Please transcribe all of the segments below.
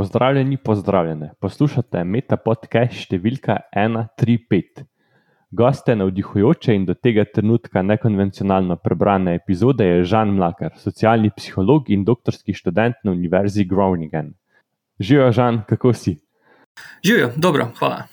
Pozdravljeni, pozdravljene. Poslušate Meta podcast številka 135. Goste navdihujoče in do tega trenutka nekonvencionalno prebrane epizode je Žan Mlakar, socialni psiholog in doktorski študent na Univerzi Groningen. Živijo, Žan, kako si? Živijo, dobro, hvala.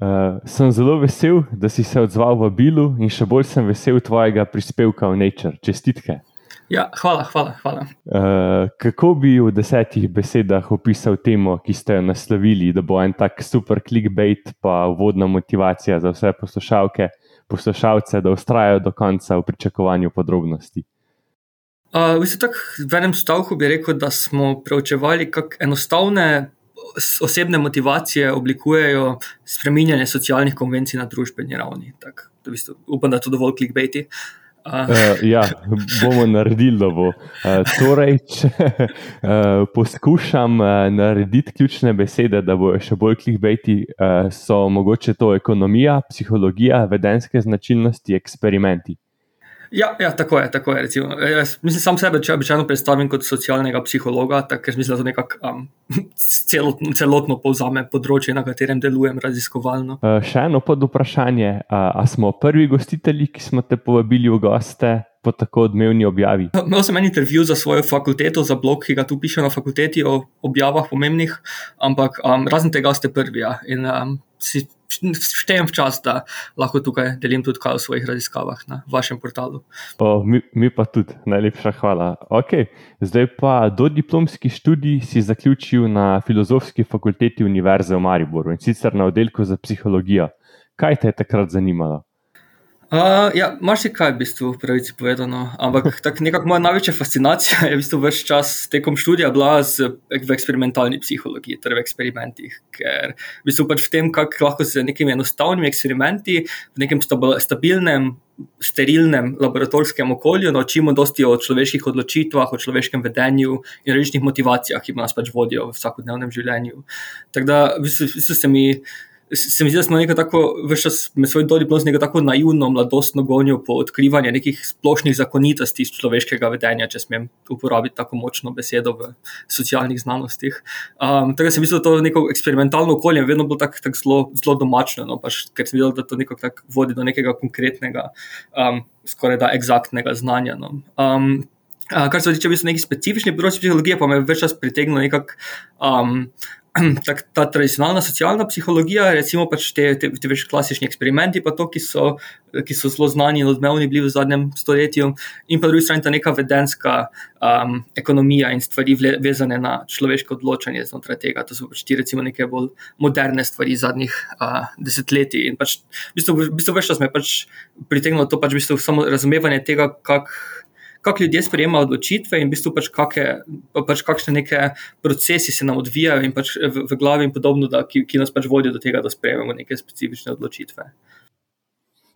Uh, sem zelo vesel, da si se odzval v Bilu in še bolj sem vesel tvojega prispevka v Nature. Čestitke. Ja, hvala, hvala. hvala. Uh, kako bi v desetih besedah opisal temo, ki ste jo naslovili, da bo en tak super clickbait, pa vodna motivacija za vse poslušalke, poslušalce, da ustrajajo do konca v pričakovanju podrobnosti? Uh, v, tak, v enem stavku bi rekel, da smo preučevali, kako enostavne osebne motivacije oblikujejo spreminjanje socialnih konvencij na družbeni ravni. Tak, v bistvu, upam, da je to dovolj clickbaiti. Uh, Uh, ja, bomo naredili, da bo. Uh, torej, če uh, poskušam uh, narediti ključne besede, da bo še bolj klikbejti, uh, so mogoče to ekonomija, psihologija, vedenske značilnosti, eksperimenti. Ja, ja, tako je. Tako je Jaz mislim, sam sebe, če običajno predstavim kot socialnega psihologa, ker mislim, da to nekako um, celotno, celotno povzame področje, na katerem delujem raziskovalno. Uh, še eno pod vprašanje. Uh, a smo prvi gostitelji, ki smo te povabili v goste? Po tako odmevni objavi. Imel sem en intervju za svojo fakulteto, za blog, ki ga tu piše na fakulteti o objavah pomembnih, ampak um, razen tega ste prvi. Ja. In um, si štejem v čas, da lahko tukaj delim tudi kaj o svojih raziskavah na vašem portalu. O, mi, mi pa tudi, najlepša hvala. Okay. Zdaj pa do diplomski študij si zaključil na Filozofski fakulteti Univerze v Mariboru in sicer na oddelku za psihologijo. Kaj te je takrat zanimalo? Uh, ja, marsikaj, v bistvu, pravici povedano. Ampak nekako moja največja fascinacija je v bistvu več čas tekom študija bila z, v eksperimentalni psihologiji, torej v eksperimentih. Ker v bistvu pač v tem, kako lahko z nekimi enostavnimi eksperimenti v nekem stabilnem, sterilnem laboratorijskem okolju naučimo dosti o človeških odločitvah, o človeškem vedenju in različnih motivacijah, ki nas pač vodijo v vsakodnevnem življenju. Tako da v bistvu, v bistvu se mi se mi zdi, da smo nekako tako, veš, med svojim dodiplomom, nekako tako naivno, mladostno gonijo po odkrivanju nekih splošnih zakonitosti človeškega vedenja, če smem uporabiti tako močno besedo v socialnih znanostih. Um, tako da sem mislil, da to neko eksperimentalno okolje vedno bolj tako tak zelo, domačno, no, pač, ker sem videl, da to nekako vodi do nekega konkretnega, um, skoraj da eksaktnega znanja. No. Um, Kar se tiče nekih specifičnih področij psihologije, pa me več čas pritegne nekako um, tak, ta tradicionalna socialna psihologija, recimo pač te, te, te več klasični eksperimenti, pa to, ki so, ki so zelo znani in odmevni bili v zadnjem stoletju, in pa drugi strani ta neka vedenska um, ekonomija in stvari vezane na človeško odločanje znotraj tega. To so pač ti, recimo, neke bolj moderne stvari zadnjih uh, desetletij. In pač, v bistvu, v bistvu več čas me pač pritegnilo to pač v bistvu samo razumevanje tega, kako kako ljudje sprejemajo odločitve in v bistvu pač, kake, pač kakšne neke procesi se nam odvijajo in pač v, v glavi in podobno, da, ki, ki nas pač vodijo do tega, da sprejemamo neke specifične odločitve.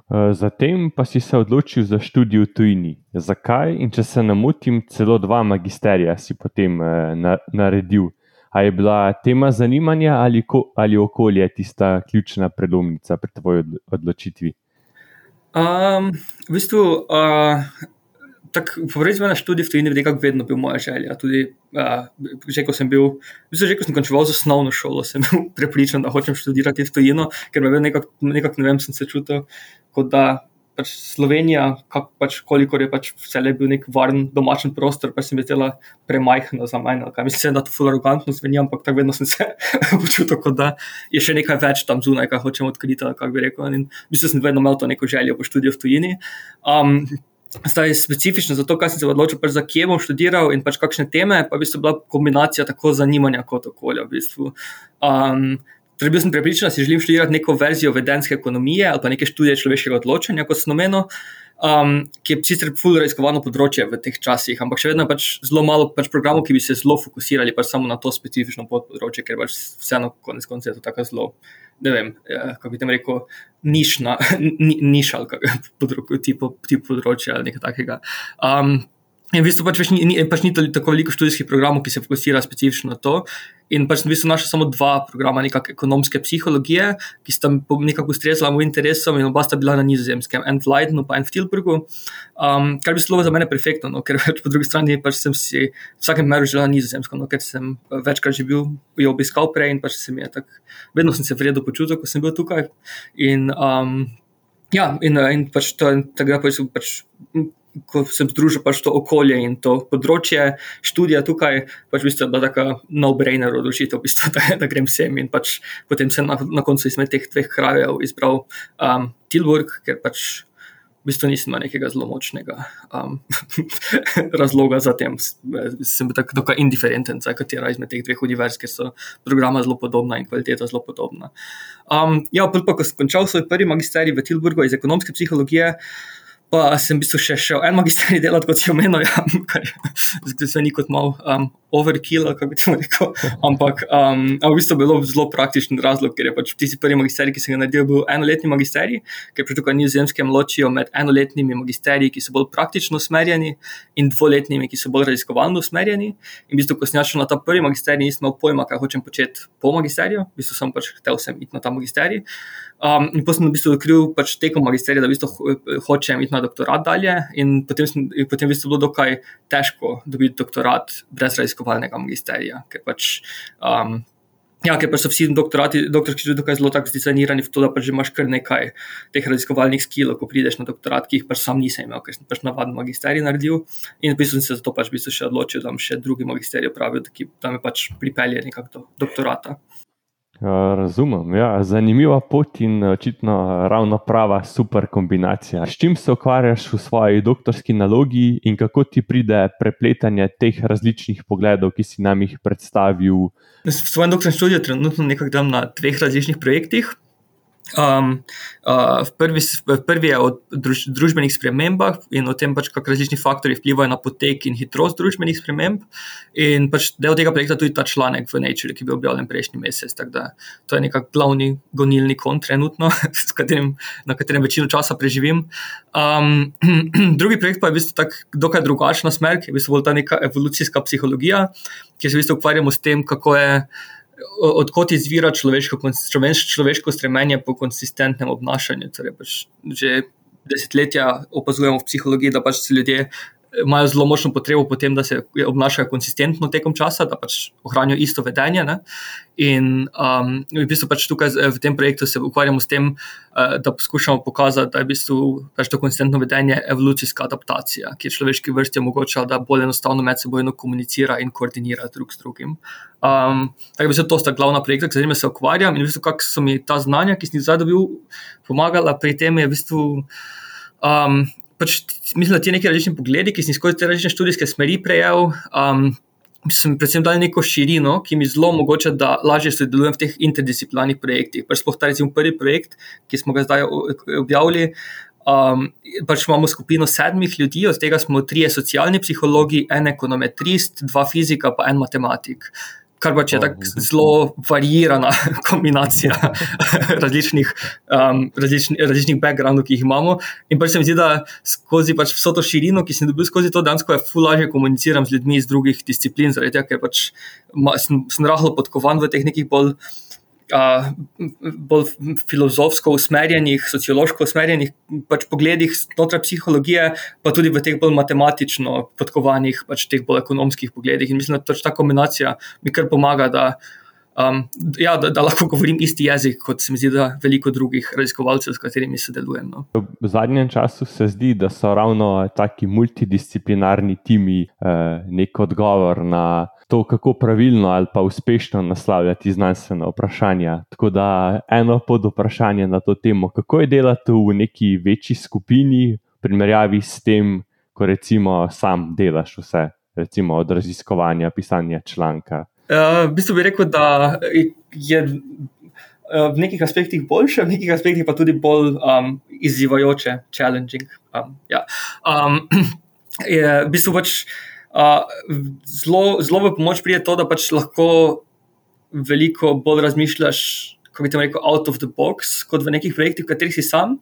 Eh, zatem pa si se odločil za študij v tujini. Zakaj in če se ne motim, celo dva magisterija si potem eh, na, naredil. A je bila tema zanimanja ali, ko, ali okolje tista ključna prelomnica pri tvoji odločitvi? Um, v bistvu, uh, Povrežen na študij v tujini je nekako vedno bil moja želja. Tudi, uh, že ko sem bil, mislim, že ko sem končal z osnovno šolo, sem bil prepričan, da hočem študirati v tujino, ker me nekako, nekak, ne vem, sem se čutil, kot da pač Slovenija, kak, pač, kolikor je pač vse le bil nek varen domačen prostor, pa se mi zdela premajhna za mene. Mislim, da to ful arogantno zveni, ampak tako vedno sem se počutil, kot da je še nekaj več tam zunaj, kar hočem odkriti, kako bi rekel. In mislim, sem vedno imel to neko željo po študiju v tujini. Um, Zdaj, specifično za to, kaj sem se odločil, pač za kje bom študiral in pač kakšne teme, pa bi bila kombinacija tako zanimanja kot okolja. V bistvu. um, torej bil sem prepričan, da si želim študirati neko verzijo vedenske ekonomije ali pa neke študije človeškega odločanja, kot sem omenil um, ki je sicer fully raziskovano področje v teh časih, ampak še vedno je pač zelo malo pač programov, ki bi se zelo fokusirali pač samo na to specifično področje, ker pač vseeno, konec koncev, je to tako zelo, ne vem, ja, kako bi tem rekel, nišna, ni, niša ali kako tipo, tipo področja ali nekaj takega. Um, In v bistvu pač ni, ni, pač ni tako veliko študijskih programov, ki se fokusirajo specifično na to. in pač sem v bistvu našel samo dva programa, nekakšne ekonomske psihologije, ki sta nekako ustrezala mojim interesom, in oba sta bila na nizozemskem, en v Leidenu, pa en v Tilburgu. Um, kar bi bilo za mene perfektno, no, ker pač po drugi strani pač sem si v vsakem meru želel na nizozemskem, no, ker sem večkrat že bil, jo obiskal prej in pač se mi je tako, vedno sem se vredno počutil, ko sem bil tukaj. In, um, ja, in, in pač to tako, da pač ko sem združil pač to okolje in to področje študija tukaj, pač v bistvu je bila taka no-brainer odločitev, v bistvu, da, da grem sem in pač potem sem na, na koncu izmed teh dveh krajev izbral um, Tilburg, ker pač v bistvu nisem imel nekega zelo močnega um, razloga za tem. Sem bil tako indiferenten, za katera izmed teh dveh univerz, ker so programa zelo podobna in kvaliteta zelo podobna. Um, ja, pa ko sem končal svoj prvi magisterij v Tilburgu iz ekonomske psihologije, Pa sem v bistvu še šel en magisterij delati, kot si omenil, ja, kar se ni kot malo um, overkill, kako bi to rekel. Ampak um, v bistvu je bilo zelo praktičen razlog, ker je pač tisti prvi magisterij, ki sem ga naredil, bil enoletni magisterij, ker pač tukaj nizozemskem ločijo med enoletnimi magisteriji, ki so bolj praktično usmerjeni, in dvoletnimi, ki so bolj raziskovalno usmerjeni. In v bistvu, ko sem šel na ta prvi magisterij, nisem imel pojma, kaj hočem početi po magisteriju, v bistvu sem pač hotel sem iti na ta magisterij. Um, in potem sem v bistvu odkril pač tekom magisterija, da v bistvu hočem iti na doktorat dalje. In potem, sem, potem v bistvu bilo dokaj težko dobiti doktorat brez raziskovalnega magisterija. Ker pač, um, ja, ker pač so vsi doktorati, doktorski študiji dokaj zelo tako zdizajnirani v to, da pač imaš kar nekaj teh raziskovalnih skilov, ko prideš na doktorat, ki jih pač sam nisem imel, ker sem pač navaden magisterij naredil. In v bistvu sem se zato pač v bistvu še odločil, da bom še drugi magisterij opravil, da, da me pač pripelje nekako do doktorata. Razumem, ja, zanimiva pot in očitno ravno prava super kombinacija. S čim se ukvarjaš v svoji doktorski nalogi in kako ti pride prepletanje teh različnih pogledov, ki si nam jih predstavil? V svojem doktorskem študiju trenutno nekako delam na dveh različnih projektih. Um, uh, prvi, prvi je o druž, družbenih spremembah in o tem, pač, kako različni faktori vplivajo na potek in hitrost družbenih sprememb. In pač del tega projekta je tudi ta članek v Nature, ki je bil objavljen prejšnji mesec. To je nekako glavni gonilni kon, trenutno, katerim, na katerem večino časa preživim. Um, drugi projekt pa je v bistvu tako drugačna smer, ki je v bistvu bolj ta neka evolucijska psihologija, ki se v bistvu ukvarjamo s tem, kako je odkot izvira človeško, človeško stremenje po konsistentnem obnašanju. Torej pač že desetletja opazujemo v psihologiji, da pač se ljudje imajo zelo močno potrebo po tem, da se obnašajo konsistentno tekom časa, da pač ohranijo isto vedenje. Ne? In um, v bistvu pač tukaj v tem projektu se ukvarjamo s tem, uh, da poskušamo pokazati, da je v bistvu pač to konsistentno vedenje evolucijska adaptacija, ki človeški vrsti omogočala, da bolj enostavno med seboj komunicira in koordinira drug s drugim. Um, tako da to sta glavna projekta, s katerimi se ukvarjam in v bistvu, kako so mi ta znanja, ki sem jih zdaj dobil, pomagala pri tem, je v bistvu. Um, pač, mislim, da ti neki različni pogledi, ki sem skozi te različne študijske smeri prejel, um, sem predvsem dal neko širino, ki mi zelo omogoča, da lažje sodelujem v teh interdisciplinarnih projektih. Pač sploh ta recimo prvi projekt, ki smo ga zdaj objavili. Um, pač imamo skupino sedmih ljudi, od tega smo trije socialni psihologi, en ekonometrist, dva fizika, pa en matematik kar pač je tako zelo varirana kombinacija različnih, um, različni, različnih backgroundov, ki jih imamo. In pač se mi zdi, da skozi pač vso to širino, ki sem dobil skozi to dansko, je fulažje komunicirati z ljudmi iz drugih disciplin, zaradi tega, ker pač ma, sem, sem rahlo podkovan v teh nekih bolj bolj filozofsko usmerjenih, sociološko usmerjenih pač pogledih znotraj psihologije, pa tudi v teh bolj matematično podkovanih, pač teh bolj ekonomskih pogledih. In mislim, da pač ta kombinacija mi kar pomaga, da, um, ja, da, da lahko govorim isti jezik, kot se mi zdi, da veliko drugih raziskovalcev, s katerimi sodelujem. No. V zadnjem času se zdi, da so ravno taki multidisciplinarni timi eh, nek odgovor na to, kako pravilno ali pa uspešno naslavljati znanstvene vprašanja. Tako da eno pod vprašanje na to temo, kako je delati v neki večji skupini, v primerjavi s tem, ko recimo sam delaš vse, recimo od raziskovanja, pisanja članka. Uh, v bistvu bi rekel, da je uh, v nekih aspektih boljše, v nekih aspektih pa tudi bolj um, izzivajoče, challenging. Um, ja. um, je, v bistvu pač zelo, zelo v pomoč pride to, da pač lahko veliko bolj razmišljaš, kako bi ti rekel, out of the box, kot v nekih projektih, v katerih si sam.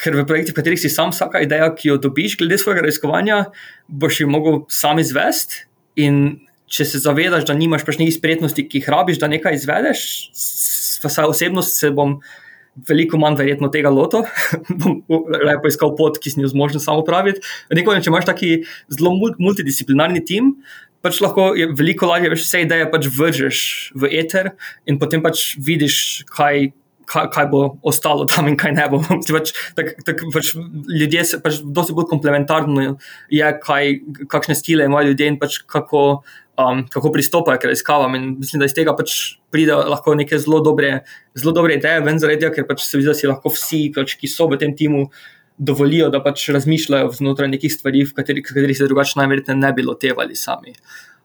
Ker v projektih, v katerih si sam, vsaka ideja, ki jo dobiš, glede svojega raziskovanja, boš jo mogel sam izvesti. In če se zavedaš, da nimaš pač nekih spretnosti, ki jih rabiš, da nekaj izvedeš, vsaj osebnost se bom veliko manj verjetno tega loto, bom lepo iskal pot, ki si jo zmožen samo praviti. Nekaj, če imaš taki zelo multidisciplinarni tim, pač lahko je veliko lažje, veš, vse ideje pač vržeš v eter in potem pač vidiš, kaj. Kaj, kaj bo ostalo tam, in kaj ne bo. pač, tak, tak, pač, ljudje so pač precej bolj komplementarni, je, kaj, kakšne stile imajo ljudje in pač kako, um, kako pristopajo k raziskavam. In mislim, da iz tega pač pride lahko neke zelo dobre, zelo dobre ideje, ven zaradi tega, ker pač se vidi, da si lahko vsi, pač, ki so v tem timu, dovolijo, da pač razmišljajo znotraj nekih stvari, v katerih, katerih se drugače najverjetneje ne bi lotevali sami.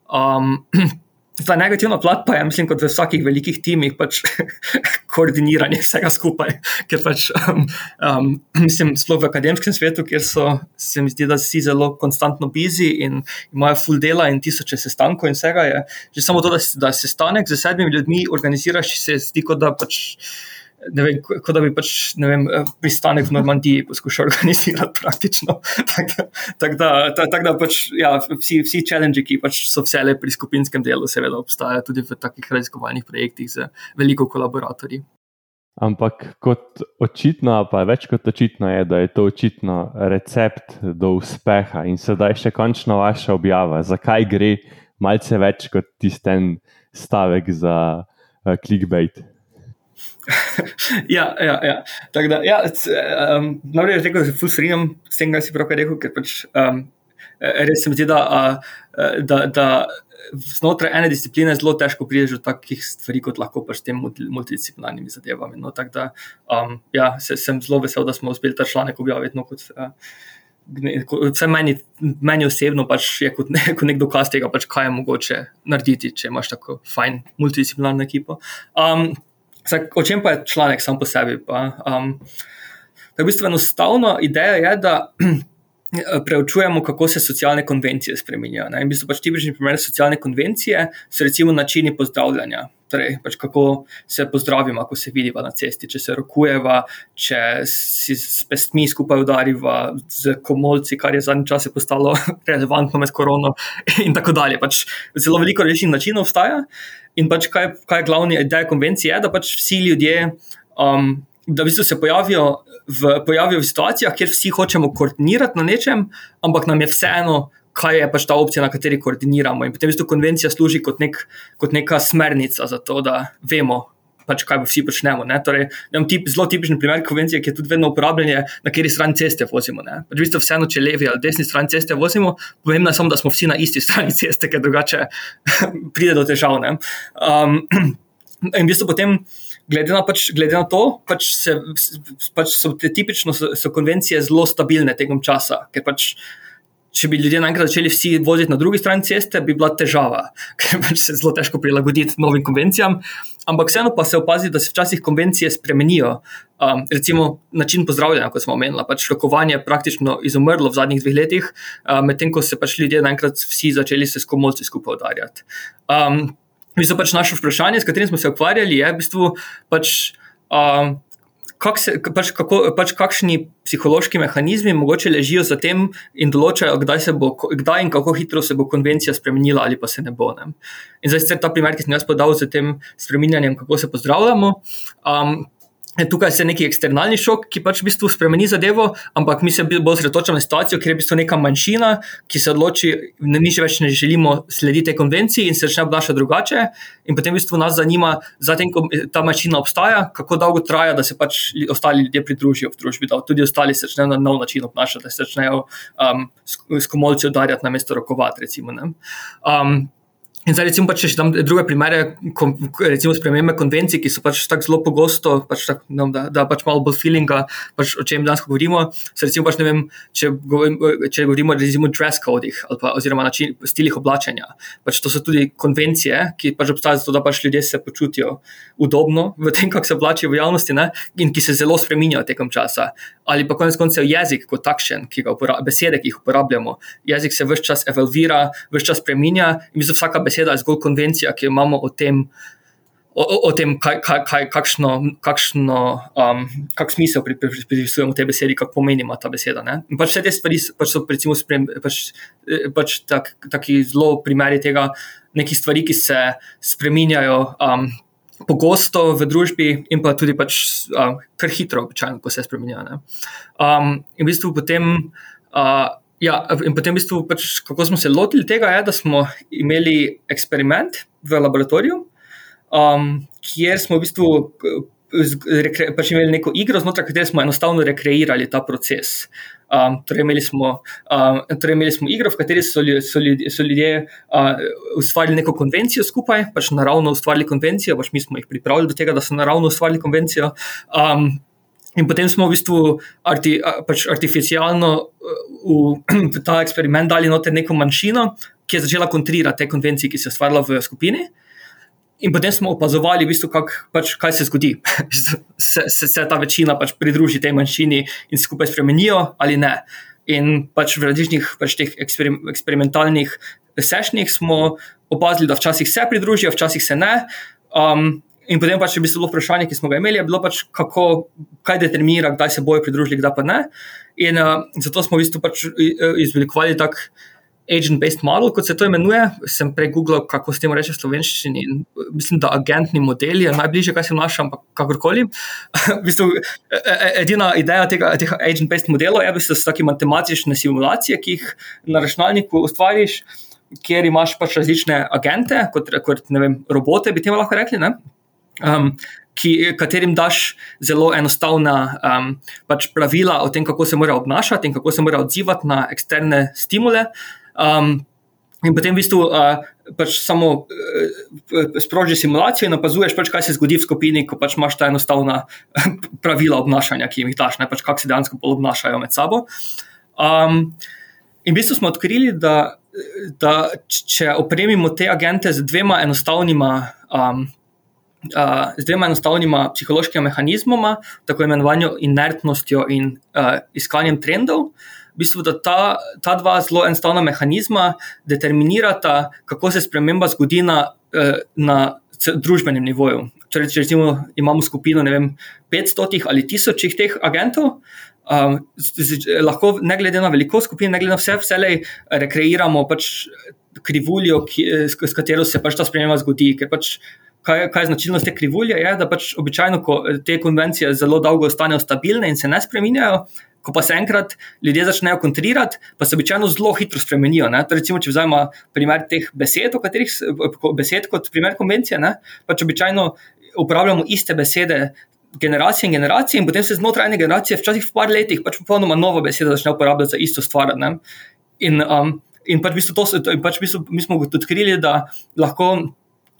Um, Ta negativna plat pa je, mislim, kot v vsakih velikih timih, pač koordiniranje vsega skupaj. Ker pač, um, um, mislim, sploh v akademskem svetu, kjer so, se mi zdi, da si zelo konstantno busy in imajo full dela in tisoče sestankov in vsega. Je, že samo to, da, da se sestanek z sedmimi ljudmi organiziraš, se zdi, kot da pač vem, kot da bi pač, vem, eh, pristanek v Normandiji poskušal organizirati praktično. Tako tak da, tak da pač, ja, vsi, vsi challenge, ki pač so vse le pri skupinskem delu, seveda obstajajo tudi v takih raziskovalnih projektih z veliko kolaboratorji. Ampak kot očitno, pa več kot očitno je, da je to očitno recept do uspeha in sedaj še končno vaša objava, zakaj gre malce več kot tisten stavek za uh, clickbait. ja, ja, ja. Tako da, ja, um, najprej je rekel, da se fulstrinjam s tem, kar si pravkar rekel, ker pač um, res se mi zdi, da, da, da znotraj ene discipline zelo težko prideš do takih stvari, kot lahko pač tem multidisciplinarnimi zadevami. No, tako da, um, ja, se, sem zelo vesel, da smo uspeli ta članek objaviti. No, kot, uh, Vse meni, meni osebno pač je kot, ne, kot nek dokaz tega, pač kaj je mogoče narediti, če imaš tako fajn multidisciplinarno ekipo. Um, Zdaj, o čem pa je članek sam po sebi? Pa, um, v bistvu enostavna ideja je, da preučujemo, kako se socialne konvencije spremenjajo. In v bistvu pač tipični primer socialne konvencije so recimo načini pozdravljanja. Torej, pač kako se pozdravimo, ko se vidimo na cesti, če se rokujemo, če si s pestmi skupaj udarimo, z komolci, kar je zadnji čas postalo relevantno med korono, in tako dalje. Pač zelo veliko različnih načinov obstaja. In pač kaj, kaj je glavni ideja konvencije, je, da pač vsi ljudje, um, da v bistvu se pojavijo v, pojavijo v situacijah, kjer vsi hočemo koordinirati na nečem, ampak nam je vseeno, kaj je pač ta opcija, na kateri koordiniramo. In potem v bistvu konvencija služi kot, nek, kot neka smernica za to, da vemo, pač kaj vsi počnemo. Torej, tip, zelo tipičen primer konvencije, ki je tudi vedno uporabljen, na kateri strani ceste vozimo. Pač v bistvu vseeno, če levi ali desni strani ceste vozimo, pomembno je samo, da smo vsi na isti strani ceste, ker drugače pride do težav. Um, in v bistvu potem. Glede na, pač, glede na to, pač se, pač so te tipično so, so konvencije zelo stabilne tekom časa, ker pač če bi ljudje naenkrat začeli vsi voziti na drugi strani ceste, bi bila težava, ker pač se zelo težko prilagoditi novim konvencijam. Ampak vseeno pa se opazi, da se včasih konvencije spremenijo. Um, recimo način pozdravljanja, kot smo omenili, pač rokovanje je praktično izumrlo v zadnjih dveh letih, um, medtem ko se pač ljudje naenkrat vsi začeli se s komolci skupaj udarjati. Um, Mi smo pač naše vprašanje, s katerim smo se ukvarjali, je v bistvu pač. Um, kak se, pač, kako, pač kakšni psihološki mehanizmi mogoče ležijo za tem in določajo, kdaj, bo, kdaj in kako hitro se bo konvencija spremenila, ali pa se ne bo. Ne. In zdaj, ta primer, ki sem jaz podal z tem spremenjanjem, kako se pozdravljamo. Um, Tukaj je neki eksternalni šok, ki pač v bistvu spremeni zadevo, ampak mi se bolj osredotočamo na situacijo, kjer je v bistvu neka manjšina, ki se odloči, da mi še več ne želimo slediti tej konvenciji in se začne obnašati drugače. In potem v bistvu nas zanima, zatem, ko ta manjšina obstaja, kako dolgo traja, da se pač ostali ljudje pridružijo v družbi, da tudi ostali se začnejo na nov način obnašati, da se začnejo um, s, komolci udarjati na mesto rokovati. Recimo, In zdaj, recimo, pa, če dam druge primere, kom, recimo, spremembe konvencij, ki so pač tako zelo pogosto, pač tak, no, da, da pač malo bolj feelinga, pač o čem danes govorimo. Se recimo, pač, vem, če, govorimo, če govorimo o dress codih pa, oziroma način, stilih oblačenja. Pač to so tudi konvencije, ki pač obstajajo zato, da pač ljudje se počutijo udobno v tem, kako se oblačijo v javnosti ne? in ki se zelo spremenjajo tekom časa. Ali pa konec koncev jezik kot takšen, ki ga uporabljamo, besede, ki jih uporabljamo. Jezik se vse čas evolvira, vse čas spremenja in vsaka beseda beseda je zgolj konvencija, ki jo imamo o tem, o, o tem, kaj, kaj, kaj, kakšno, kakšno um, kak smisel pripisujemo tej besedi, kako pomenimo ta beseda. Pač vse te stvari pač so recimo, sprem, pač, eh, pač tak, taki zelo primeri tega, nekih stvari, ki se spreminjajo. Um, Pogosto v družbi, in pa tudi pač, um, kar hitro, običajno, ko se spremenja. Um, in v bistvu potem, uh, ja, in potem v bistvu pač, kako smo se lotili tega, je, da smo imeli eksperiment v laboratoriju, um, kjer smo v bistvu rekre, pač imeli neko igro, znotraj katere smo enostavno rekreirali ta proces. Um, torej, imeli smo, um, torej imeli smo igro, v kateri so, so, ljudje, so ljudje uh, ustvarili neko konvencijo skupaj, pač naravno ustvarili konvencijo, pač mi smo jih pripravili do tega, da so naravno ustvarili konvencijo. Um, In potem smo v bistvu arti, pač artificialno v, v ta eksperiment dali noter neko manjšino, ki je začela kontrirati te konvencije, ki se je ustvarila v skupini. In potem smo opazovali, v bistvu, kak, pač, kaj se zgodi. se, se, se ta večina pač pridruži tej manjšini in skupaj spremenijo ali ne. In pač v različnih pač eksperim, eksperimentalnih sešnjih smo opazili, da včasih se pridružijo, včasih se ne. Um, in potem pač je bilo vprašanje, ki smo ga imeli, bilo pač, kako, kaj determinira, kdaj se bojo pridružili, kdaj pa ne. In uh, zato smo v bistvu pač izvelikovali tak agent-based model, kot se to imenuje. Sem prej googlal, kako se temu reče v slovenščini. Mislim, da agentni model je najbližje, kaj se vnaša, ampak kakorkoli. v bistvu, e, e, edina ideja tega, tega agent-based modela je, da so taki matematične simulacije, ki jih na računalniku ustvariš, kjer imaš pač različne agente, kot, kot vem, robote, bi temu lahko rekli. Um, ki, katerim daš zelo enostavna um, pač pravila o tem, kako se mora obnašati in kako se mora odzivati na eksterne stimule. Um, in potem v bistvu uh, pač samo uh, sprožiš simulacijo in opazuješ, pač, kaj se zgodi v skupini, ko pač imaš ta enostavna pravila obnašanja, ki jim jih daš, ne pač kako se dejansko obnašajo med sabo. Um, in v bistvu smo odkrili, da, da če opremimo te agente z dvema enostavnima. Um, Uh, z dvema enostavnima psihološkima mehanizmoma, tako imenovanjo inertnostjo in uh, iskanjem trendov, uh, v bistvu, da ta, ta dva zelo enostavna mehanizma determinirata, kako se sprememba zgodi na, eh, na družbenem nivoju. Torej, če recimo, imamo skupino vem, 500 ali 1000 teh agentov, um, z, z, lahko, ne glede na velikost skupine, ne glede na vse, vselej rekreiramo pač krivuljo, ki, s, s katero se pač ta sprememba zgodi. Pač, kaj, kaj je značilnost te krivulje? Je, da pač običajno, ko te konvencije zelo dolgo ostanejo stabilne in se ne spremenjajo, Ko pa se enkrat ljudje začnejo kontrirati, pa se običajno zelo hitro spremenijo. Recimo, če vzamemo primer teh besed, katerih, besed kot primer konvencije, ne? pač običajno uporabljamo iste besede. Generacije in generacije, in potem se znotraj ene generacije, včasih v par letih, pač popolnoma nova beseda začne uporabljati za isto stvar. In, um, in pač, v bistvu to, pač v bistvu mi smo odkrili, da lahko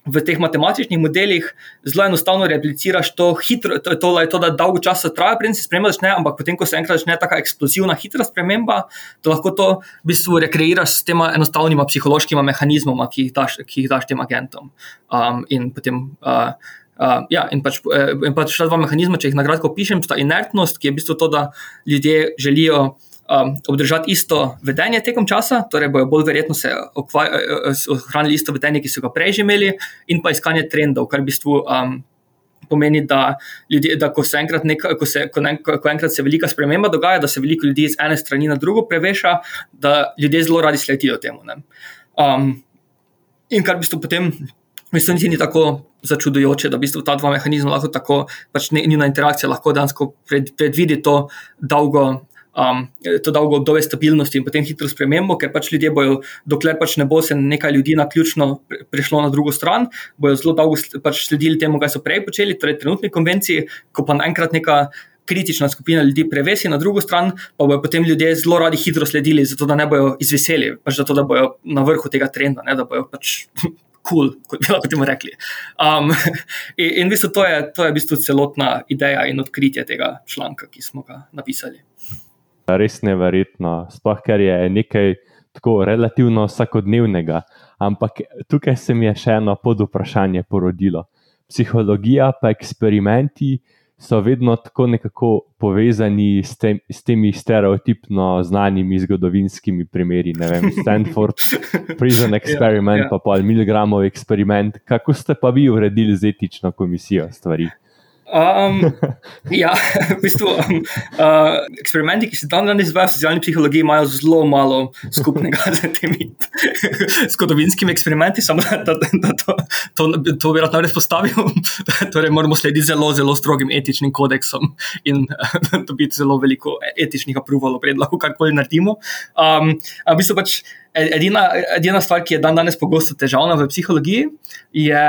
v teh matematičnih modelih zelo enostavno repliciraš to hitro, to, to, to da dolgo časa traja, preden se sprememba začne, ampak potem, ko se enkrat začne tako eksplozivna, hitra sprememba, da lahko to v bistvu rekreiraš s tema enostavnima psihološkima mehanizmoma, ki jih daš, ki jih daš tem agentom. Um, in potem. Uh, Uh, ja, in pač, uh, in pač ta dva mehanizma, če jih na kratko opišem, sta inertnost, ki je v bistvu to, da ljudje želijo um, obdržati isto vedenje tekom časa, torej bojo bolj verjetno se ohranili isto vedenje, ki so ga prej imeli, in pa iskanje trendov, kar v bistvu. Um, Pomeni, da, ljudje, da ko, se enkrat neka, ko, se, ko, ne, ko enkrat se velika sprememba dogaja, da se veliko ljudi iz ene strani na drugo preveša, da ljudje zelo radi sledijo temu. Um, in kar v bistvu potem, mislim, ni tako začudujoče, da v bistvu ta dva mehanizma lahko tako, pač njena interakcija lahko dejansko pred, predvidi to dolgo um, to dolgo obdobje stabilnosti in potem hitro spremembo, ker pač ljudje bojo, dokler pač ne bo se nekaj ljudi na ključno prešlo na drugo stran, bojo zelo dolgo pač sledili temu, kaj so prej počeli, torej trenutni konvenciji, ko pa naenkrat neka. Kritična skupina ljudi prevesi na drugo stran, pa bodo potem ljudje zelo radi hitro sledili, zato da ne bodo izveseli, pač zato da bodo na vrhu tega trenda, ne, da bodo pač kul, cool, kot bi lahko temu rekli. Um, in in v bistvu to je, to je v bistvu celotna ideja in odkritje tega članka, ki smo ga napisali res neverjetno, sploh ker je nekaj tako relativno vsakodnevnega. Ampak tukaj se mi je še eno pod vprašanje porodilo. Psihologija, pa eksperimenti, so vedno tako nekako povezani s, tem, s temi stereotipno znanimi zgodovinskimi primeri. Ne vem, Stanford, Prison Experiment, ja, ja. pa pa Milgramov eksperiment. Kako ste pa vi uredili z etično komisijo stvari? Um, ja, v bistvu um, uh, eksperimenti, ki se tam danes izvajo v socialni psihologiji, imajo zelo malo skupnega z temi zgodovinskimi eksperimenti, samo da, da, da to, to, to bi rad najprej postavil. torej, moramo slediti zelo, zelo strogim etičnim kodeksom in dobiti zelo veliko etičnih aprovalov, pred lahko karkoli naredimo. Um, v bistvu pač edina, edina stvar, ki je dan danes pogosto težavna v psihologiji, je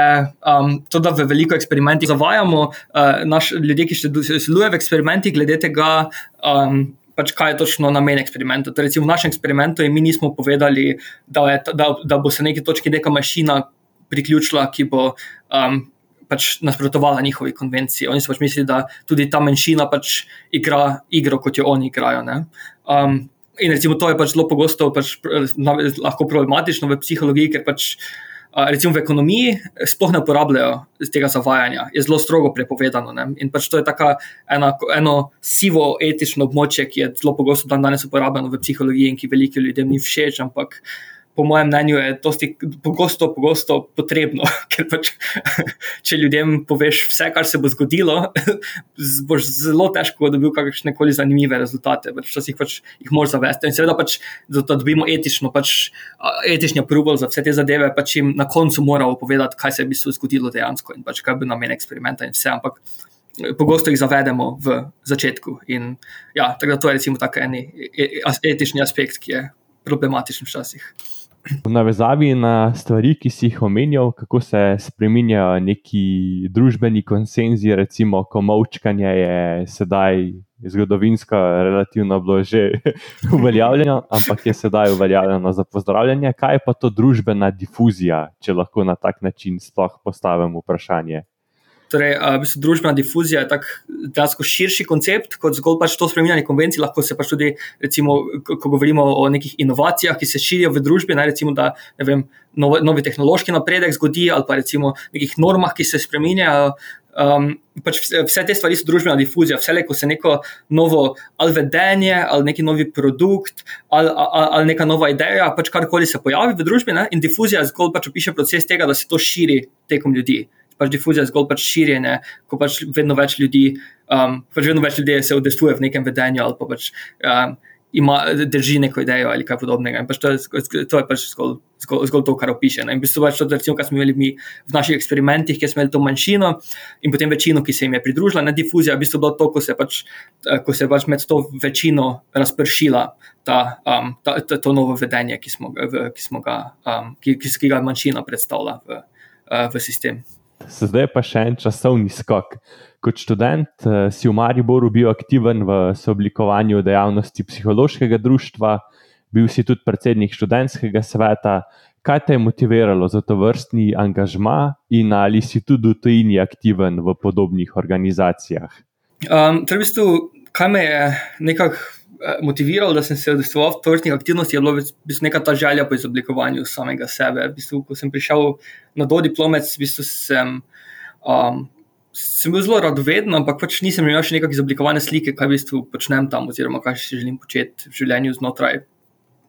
um, to, da v veliko eksperimentih zavajamo uh, naš, ljudi, ki sodelujejo v eksperimentih, glede tega. Um, Pač kaj je točno namen eksperimenta? Torej, v našem eksperimentu mi nismo povedali, da, je, da, da bo se neki točki neka mašina priključila, ki bo um, pač nasprotovala njihovi konvenciji. Oni so pač mislili, da tudi ta manjšina pač igra igro, kot jo oni igrajo. Um, In recimo to je pač zelo pogosto pač, lahko problematično v psihologiji, ker pač recimo v ekonomiji sploh ne uporabljajo tega zavajanja, je zelo strogo prepovedano. Ne? In pač to je tako ena, eno sivo etično območje, ki je zelo pogosto dan danes uporabljeno v psihologiji in ki veliko ljudem ni všeč, ampak po mojem mnenju, je to pogosto, pogosto potrebno. Ker pač, če ljudem poveš vse, kar se bo zgodilo, boš zelo težko dobil kakšne koli zanimive rezultate. Pač včasih pač jih moraš zavesti. In seveda, pač, da dobimo etično, pač, etični approval za vse te zadeve, pač jim na koncu moramo povedati, kaj se je v bistvu zgodilo dejansko in pač, kaj bi namen eksperimenta in vse. Ampak, Pogosto jih zavedemo v začetku. In, ja, tako da to je recimo tako en e, e, etični aspekt, ki je problematičen včasih. V navezavi na stvari, ki si jih omenjal, kako se spremenjajo neki družbeni konsenzi, recimo, ko močkanje je sedaj zgodovinsko relativno bilo že uveljavljeno, ampak je sedaj uveljavljeno za pozdravljanje. Kaj je pa to družbena difuzija, če lahko na tak način sploh postavim vprašanje? Torej, v bistvu družbena difuzija je tako širši koncept kot zgolj pač to spremenjanje konvencij. Lahko se pač tudi, recimo, ko govorimo o nekih inovacijah, ki se širijo v družbi, naj recimo, da vem, novi, novi tehnološki napredek zgodi, ali pa recimo nekih normah, ki se spremenjajo. Um, pač vse, vse te stvari so družbena difuzija. Vse le, ko se neko novo ali vedenje, ali neki novi produkt, ali, ali, ali neka nova ideja, pač karkoli se pojavi v družbi, ne? in difuzija zgolj pač opiše proces tega, da se to širi tekom ljudi pač difuzija zgolj pač širjenje, ko pač vedno več ljudi, um, pač vedno več ljudi se udestuje v nekem vedenju ali pa pač um, ima, drži neko idejo ali kaj podobnega. Pač to, je, to je pač zgolj, zgolj, zgolj to, kar opiše. Ne? In v bistvu pač to, recimo, kar smo imeli mi v naših eksperimentih, kjer smo imeli to manjšino in potem večino, ki se jim je pridružila, ne difuzija, v bistvu bilo to, ko se pač, ko se pač med to večino razpršila. Ta, um, ta, ta, to novo vedenje, ki, smo, v, ki, smo ga, um, ki, ki, ki ga manjšina predstavlja v, uh, v sistem. Zdaj pa še en časovni skok. Kot študent eh, si v Mariboru bil aktiven v sooblikovanju dejavnosti psihološkega društva, bil si tudi predsednik študentskega sveta. Kaj te je motiviralo za to vrstni angažma in ali si tudi v tujini aktiven v podobnih organizacijah? Um, v bistvu, kaj me je nekako Eh, motiviral, da sem se udeležil v tovrstnih aktivnostih, je bila neka ta želja po izoblikovanju samega sebe. V bistvu, ko sem prišel na do diplomec, v bistvu sem, um, sem bil zelo radoveden, ampak pač nisem imel še nekakšne izoblikovane slike, kaj v bistvu počnem tam, oziroma kaj si želim početi v življenju znotraj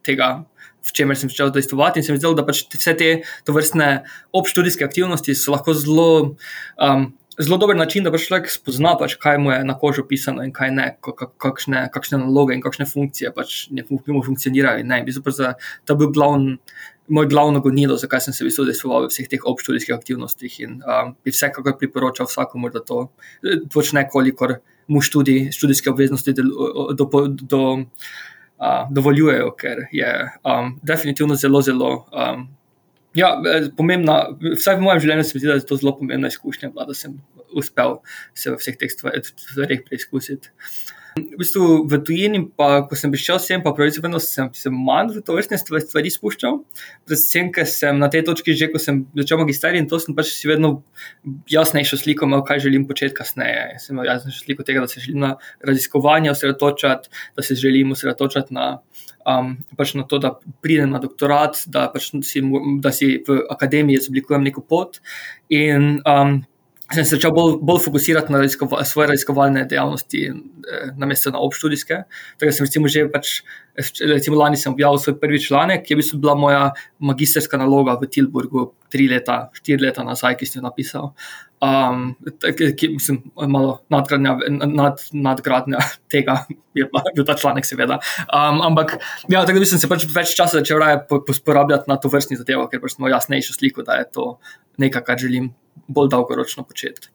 tega. V čemer sem začel dejstvovati, in sem videl, da pač vse te vrstne obštudijske aktivnosti so lahko zelo um, zelo dober način, da pač človek spozna, pač, kaj mu je na kožo pisano in kaj ne, kakšne, kakšne naloge in kakšne funkcije pač ne funkcionirajo. Ne, to je bil glavn, moj glavno gonilo, zakaj sem se visualiziral v vseh teh obštudijskih aktivnostih. In um, bi vsekakor priporočal vsakomur, da to počne, kolikor mu študi, študijske obveznosti do. do, do Uh, dovoljujejo, ker je um, definitivno zelo, zelo um, Ja, eh, pomembna, vsaj v mojem življenju se mi zdi, da je to zelo pomembna izkušnja, da sem uspel se v vseh teh stvareh preizkusiti. V bistvu v tujini, pa ko sem prišel sem, pa pravice vedno sem se manj v to vrstne stvari spuščal. Predvsem, ker sem na tej točki že, ko sem začel magisterij in to sem pač si vedno jasnejšo sliko imel, kaj želim početi kasneje. Sem imel jasnejšo sliko tega, da se želim na raziskovanje osredotočati, da se želim osredotočati na, um, pač na to, da pridem na doktorat, da, pač si, da si v akademiji izoblikujem neko pot. In, um, sem se začel bolj, bolj fokusirati na raziskova, svoje raziskovalne dejavnosti, eh, namesto na obštudijske. Tako sem recimo že pač, recimo lani sem objavil svoj prvi članek, ki je bil bila moja magisterska naloga v Tilburgu, tri leta, štiri leta nazaj, ki sem jo napisal. Um, ki, mislim, malo nadgradnja, nad, nadgradnja tega je bil ta članek, seveda. Um, ampak, ja, tako da sem se pač več časa začel raje porabljati na to vrstni zadevo, ker pač smo jasnejšo sliko, da je to nekaj, kar želim bolj dolgoročno početi.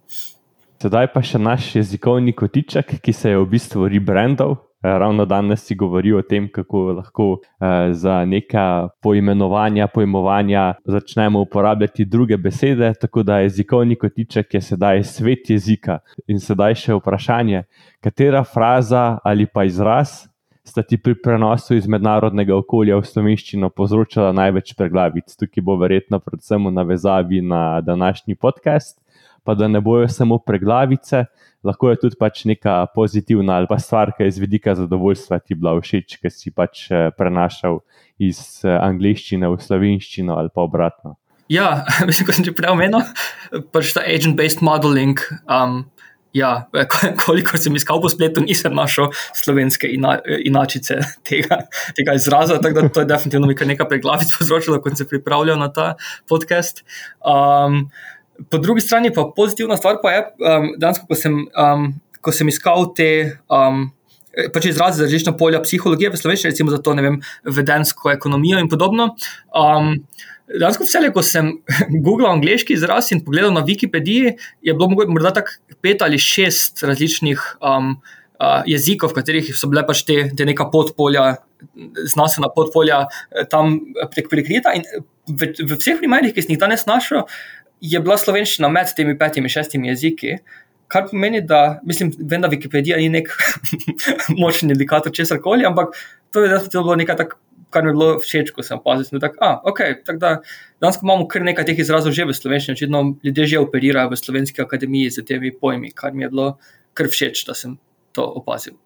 Sedaj pa še naš jezikovni kotiček, ki se je v bistvu rebrandal. Eh, ravno danes si govoril o tem, kako lahko eh, za neka poimenovanja, pojmovanja začnemo uporabljati druge besede. Tako da jezikovni kotiček je sedaj svet jezika. In sedaj še vprašanje, katera fraza ali pa izraz sta ti pri prenosu iz mednarodnega okolja v slovenščino povzročala največ preglavic. Tukaj bo verjetno predvsem v navezavi na današnji podcast, pa da ne bojo samo preglavice, lahko je tudi pač neka pozitivna ali pa stvar, ki je iz vidika zadovoljstva ti bila všeč, ki si pač eh, prenašal iz eh, angliščine v slovenščino ali pa obratno. Ja, mislim, kot sem že prej omenil, pač ta agent-based modeling. Um, ja, koliko sem iskal po spletu, nisem našel slovenske ina, inačice tega, tega izraza. Tako da to je definitivno nekaj preglavic povzročilo, ko sem se pripravljal na ta podcast. Um, po drugi strani pa pozitivna stvar pa je, um, dansko, ko, sem, um, ko sem iskal te. Um, Pač izrazi za različna polja psihologije, v slovenščini, recimo za to, ne vem, vedensko ekonomijo in podobno. Um, Dejansko vse, ko sem googlal angliški izraz in pogledal na Wikipediji, je bilo morda tako pet ali šest različnih um, uh, jezikov, v katerih so bile pač te, te neka podpolja, znanstvena podpolja eh, tam prek prekrita. In v, v vseh primerih, ki sem jih danes našel, je bila slovenščina med temi petimi, šestimi jeziki. Kar pomeni, da mislim, vem, da Wikipedija ni nek močni indikator česar koli, ampak to je bilo nekaj tako kar mi je bilo všeč, ko sem opazil, da tak, okay, tak da, danes imamo kar nekaj teh izrazov že v slovenščini, očitno ljudje že operirajo v slovenski akademiji z temi pojmi, kar mi je bilo kar všeč, da sem to opazil.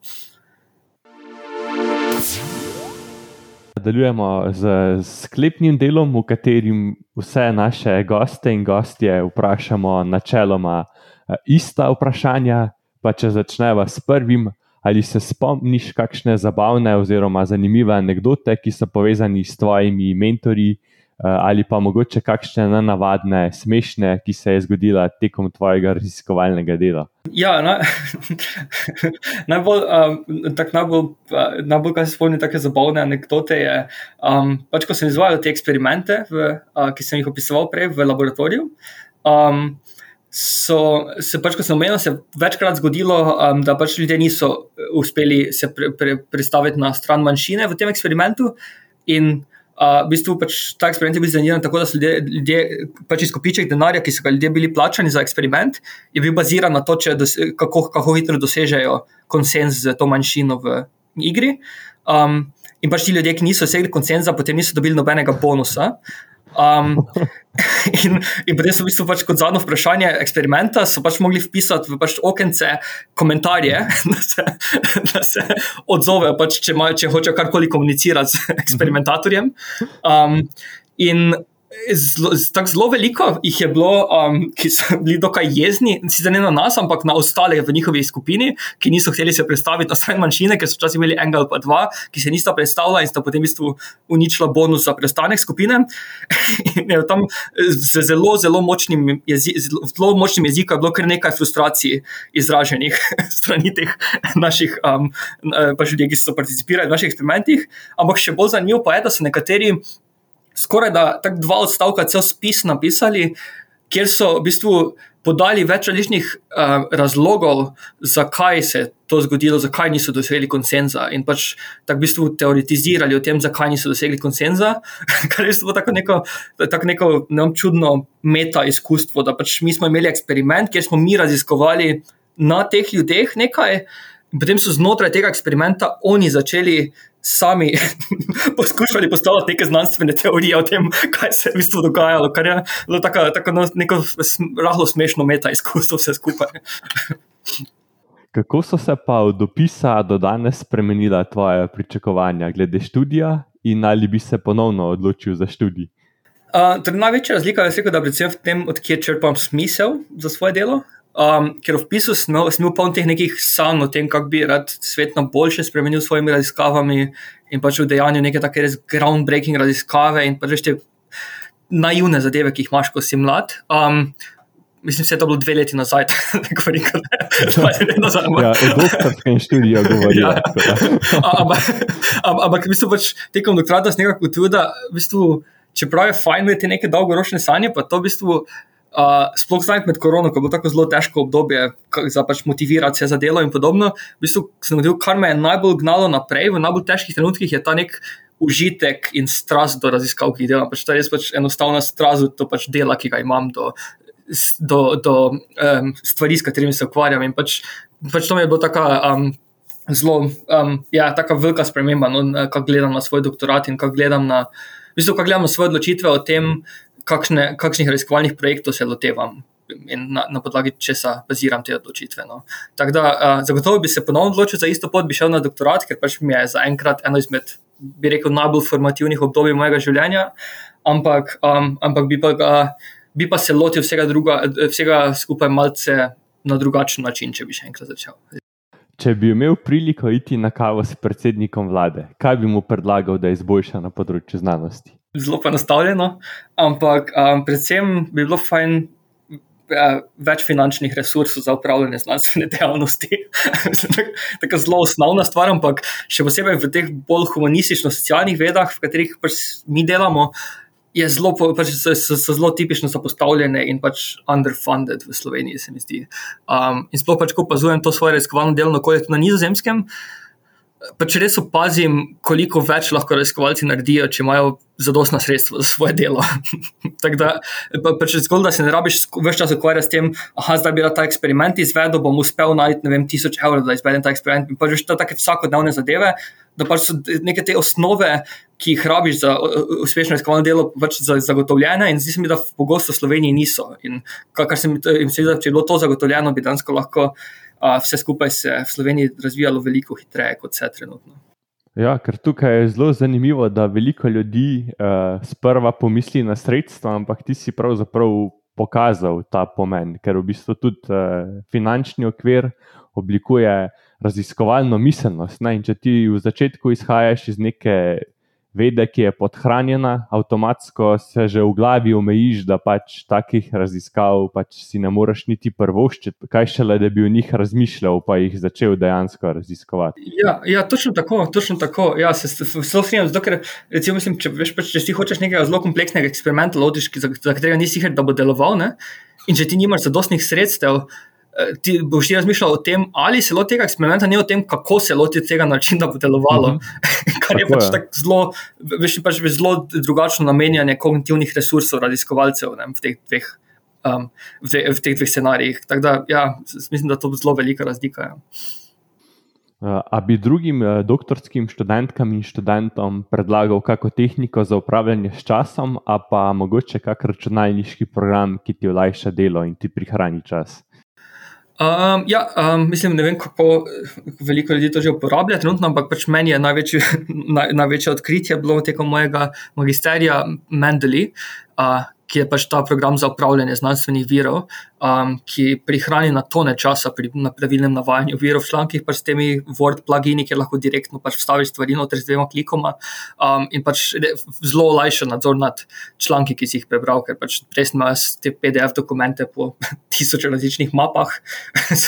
Nadaljujemo z sklepnim delom, v katerem vse naše goste in gostje vprašamo načeloma eh, ista vprašanja. Pa če začneva s prvim, Ali se spomniš kakšne zabavne oziroma zanimive anekdote, ki so povezane s tvojimi mentori, eh, ali pa mogoče kakšne nenavadne, smešne, ki se je zgodila tekom tvojega raziskovalnega dela? Ja, na, najbolj, um, tak najbolj, uh, najbolj, kar se spomnim, tako zabavne anekdote je, um, pač, ko sem izvajal te eksperimente, v, uh, ki sem jih opisoval prej v laboratoriju. Um, so se pač, ko sem omenil, se večkrat zgodilo, um, da pač ljudje niso uspeli se pre, pre, predstaviti na stran manjšine v tem eksperimentu. In uh, v bistvu pač ta eksperiment je bil zaniman tako, da so ljudje, ljudje pač izkupiček denarja, ki so ga ljudje bili plačani za eksperiment, je bil baziran na to, dose, kako, kako hitro dosežejo konsens z to manjšino v igri. Um, in pač ti ljudje, ki niso dosegli konsenza, potem niso dobili nobenega bonusa. Um, in, in potem so v bistvu pač kot zadnjo vprašanje eksperimenta pač mogli vpisati v pač okence komentarje, da se, da se odzovejo, pač, če, če hočejo karkoli komunicirati z eksperimentatorjem. Um, in Zlo, tako zelo veliko jih je bilo, um, ki so bili dokaj jezni, sicer ne na nas, ampak na ostale v njihovi skupini, ki niso hteli se predstaviti na stran manjšine, ker so včasih imeli enega ali pa dva, ki se nista predstavljala in sta potem v bistvu uničila bonus za preostanek skupine. in je tam z zelo, zelo močnim, jezi, zelo močnim jezikom bilo kar nekaj frustracij izraženih strani teh naših um, pač ljudi, ki so participirali v naših eksperimentih. Ampak še bolj zanimivo pa je, da so nekateri skoraj da tako dva odstavka, cel spis napisali, kjer so v bistvu podali več različnih uh, razlogov, zakaj se je to zgodilo, zakaj niso dosegli konsenza. In pač tako v bistvu teoretizirali o tem, zakaj niso dosegli konsenza, kar je bilo tako neko, tako neko ne čudno meta izkustvo. Da pač mi smo imeli eksperiment, kjer smo mi raziskovali na teh ljudeh nekaj. In potem so znotraj tega eksperimenta oni začeli sami poskušali postaviti neke znanstvene teorije o tem, kaj se je v bistvu dogajalo, kar je bilo tako, tako no, neko rahlo smešno meta izkustvo vse skupaj. Kako so se pa od dopisa do danes spremenila tvoje pričakovanja glede študija in ali bi se ponovno odločil za študij? Uh, torej največja razlika je, rekel, da predvsem v tem, odkje črpam smisel za svoje delo. Um, ker v pisu sem imel poln teh nekih sanj o tem, kako bi rad svet na boljše spremenil s svojimi raziskavami in pač v dejanju neke take res groundbreaking raziskave in pač te naivne zadeve, ki jih imaš, ko si mlad. Um, Mislim, da je to bilo dve leti nazaj, tako da je to zelo zanimivo. Ja, v doktorskem študiju govorim. Ja. Ampak, v bistvu, pač, tekom doktorata sem nekako ugotovil, da v bistvu, čeprav je fajn imeti neke dolgoročne sanje, pa to v bistvu. Uh, sploh zdaj med korono, ko bo tako zelo težko obdobje za pač motivirati se za delo in podobno. V bistvu, sem videl, kar me je najbolj gnalo naprej v najbolj težkih trenutkih, je ta nek užitek in strast do raziskav, ki jih delam. Pač to je res pač enostavna strast do pač dela, ki ga imam, do do, do um, stvari, s katerimi se ukvarjam. In pač, pač to mi je bilo tako. Um, Zelo, um, ja, tako velika sprememba, no, kako gledam na svoj doktorat in kako gledam na, v bistvu, gledam na svoje odločitve o tem, kakšne, kakšnih raziskovalnih projektov se lotevam in na, na podlagi česa baziram te odločitve. No. Tako da, uh, zagotovo bi se ponovno odločil za isto pot, bi šel na doktorat, ker pač mi je zaenkrat eno izmed, bi rekel, najbolj formativnih obdobij mojega življenja, ampak, um, ampak bi pa. Uh, bi pa se lotil vsega, druga, vsega skupaj malce na drugačen način, če bi še enkrat začel. Če bi imel priliko iti na kavo s predsednikom vlade, kaj bi mu predlagal, da izboljša na področju znanosti? Zelo enostavljeno, ampak um, predvsem bi bilo fajn. Več finančnih resursov za upravljanje znanstvene dejavnosti. Tako zelo osnovna stvar, ampak še posebej v teh bolj humanistično-socialnih vedah, v katerih pač mi delamo, je zelo, pač so, so, so zelo tipično zapostavljene in pač underfunded v Sloveniji, se mi zdi. Um, in sploh pač, ko opazujem to svoje raziskovalno delovno okolje na nizozemskem, pač res opazim, koliko več lahko raziskovalci naredijo, če imajo zadostna sredstva za svoje delo. Tako da, pa, pač zgolj, da se ne rabiš več časa ukvarjati s tem, da zdaj bi ta eksperiment izvedel, bom uspel najti, ne vem, tisoč evrov, da izvedem ta eksperiment. In pač to je take vsakodnevne zadeve, da pač so neke te osnove, ki jih rabiš za uspešno raziskovalno delo, pač zagotovljene in zdi se mi, da pogosto v Sloveniji niso. In kar se mi zdi, če bi bilo to zagotovljeno, bi danes lahko vse skupaj se v Sloveniji razvijalo veliko hitreje, kot se trenutno. Ja, ker tukaj je zelo zanimivo, da veliko ljudi uh, sprva pomisli na sredstva, ampak ti si pravzaprav pokazal ta pomen, ker v bistvu tudi uh, finančni okvir oblikuje raziskovalno miselnost. Ne? In če ti v začetku izhajaš iz neke vede, ki je podhranjena, avtomatsko se že v glavi omejiš, da pač takih raziskav pač si ne moreš niti prvoščiti, kaj šele, da bi o njih razmišljal, pa jih začel dejansko raziskovati. Ja, ja točno tako. Točno tako. Ja, se zelo strinjam, zato ker recimo, mislim, če, veš, pač, če si hočeš nekaj zelo kompleksnega eksperimenta, lotiš, za, za katerega nisi sicer, da bo deloval, ne? in če ti nimaš zadostnih sredstev, ti boš ti razmišljal o tem, ali se loti tega eksperimenta, ne o tem, kako se loti tega načina, da bo delovalo. Mm -hmm. Kar je pač je. tako zelo, veš, pač zelo drugačno namenjanje kognitivnih resursov raziskovalcev ne, v teh dveh. Um, v, te, v teh dveh scenarijih. Tako da, ja, mislim, da to je zelo velika razlika. Ja. Uh, a bi drugim uh, doktorskim študentkam in študentom predlagal kakšno tehniko za upravljanje s časom, a pa mogoče kakšen računalniški program, ki ti olajša delo in ti prihrani čas? Um, ja, um, mislim, ne vem, kako veliko ljudi to že uporablja trenutno, ampak pač meni je največje, naj, največje odkritje bilo tekom mojega magisterija Mendeli, uh, ki je pač ta program za upravljanje znanstvenih virov, um, ki prihrani na tone časa pri na pravilnem navajanju virov v člankih, pač s temi Word plugini, kjer lahko direktno pač vstaviš stvari noter z dvema klikoma um, in pač zelo olajša nadzor nad članki, ki si jih prebral, ker pač res imaš te PDF dokumente po tisoč različnih mapah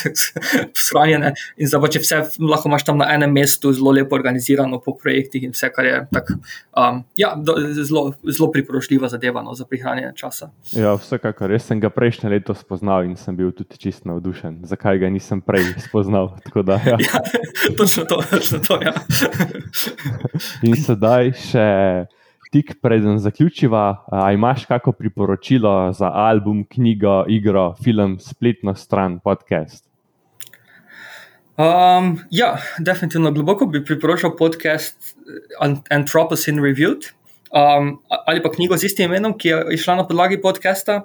shranjene in zdaj pač vse lahko imaš tam na enem mestu zelo lepo organizirano po projektih in vse, kar je tak, um, ja, do, zelo, zelo priporočljiva zadeva no, za prihranjanje časa. Ja, vsekakor. Jaz sem ga prejšnje leto spoznal in sem bil tudi čist navdušen. Zakaj ga nisem prej spoznal? Da, ja. Ja, točno to, točno to. Ja. in sedaj še. Tik preden zaključiva, ali imaš kakšno priporočilo za album, knjigo, igro, film, spletno stran, podcast? Um, ja, definitivno globoko bi priporočal podcast Anthropocene Reviewed um, ali pa knjigo z istim imenom, ki je išla na podlagi podcasta.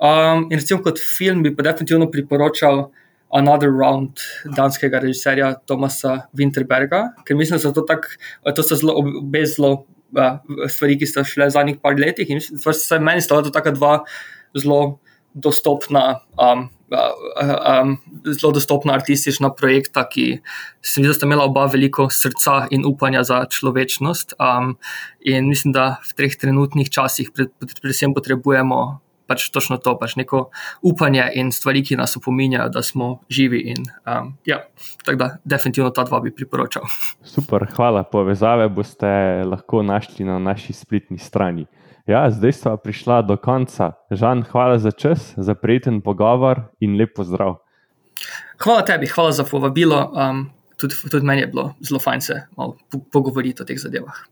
Um, in recimo kot film bi pa definitivno priporočal Another Round danskega režiserja Tomasa Winterberga, ker mislim, da so to, tak, to so zelo, obe zelo stvari, ki so šle v zadnjih par letih. In se meni sta to taka dva zelo dostopna. Um, Um, zelo dostopna artistična projekta, ki se mi zdi, da sta imela oba veliko srca in upanja za človečnost. Um, in mislim, da v treh trenutnih časih, predvsem, potrebujemo pač točno to, pač neko upanje in stvari, ki nas opominjajo, da smo živi. In, um, ja, tako da, definitivno ta dva bi priporočal. Super, hvala. Povezave boste lahko našli na naši spletni strani. Ja, zdaj smo prišli do konca. Žan, hvala za čas, za prijeten pogovor in lepo zdrav. Hvala tebi, hvala za povabilo. Um, tudi, tudi meni je bilo zelo fajn se malo pogovoriti o teh zadevah.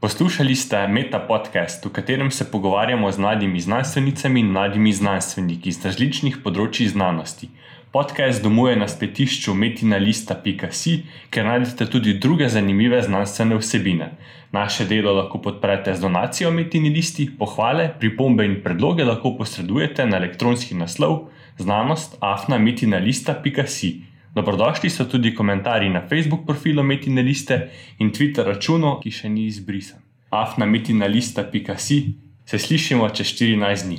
Poslušali ste Meta podcast, v katerem se pogovarjamo z mladimi znanstvenicami in mladimi znanstveniki iz različnih področji znanosti. Podcast domuje na spletišču metinalista.si, kjer najdete tudi druge zanimive znanstvene vsebine. Naše delo lahko podprete z donacijo Metinalisti, pohvale, pripombe in predloge lahko posredujete na elektronski naslov znanost afnametinalista.si. Dobrodošli so tudi komentarji na Facebook profilu Metina Liste in Twitter računu, ki še ni izbrisan. afnametinalista.si se slišimo čez 14 dni.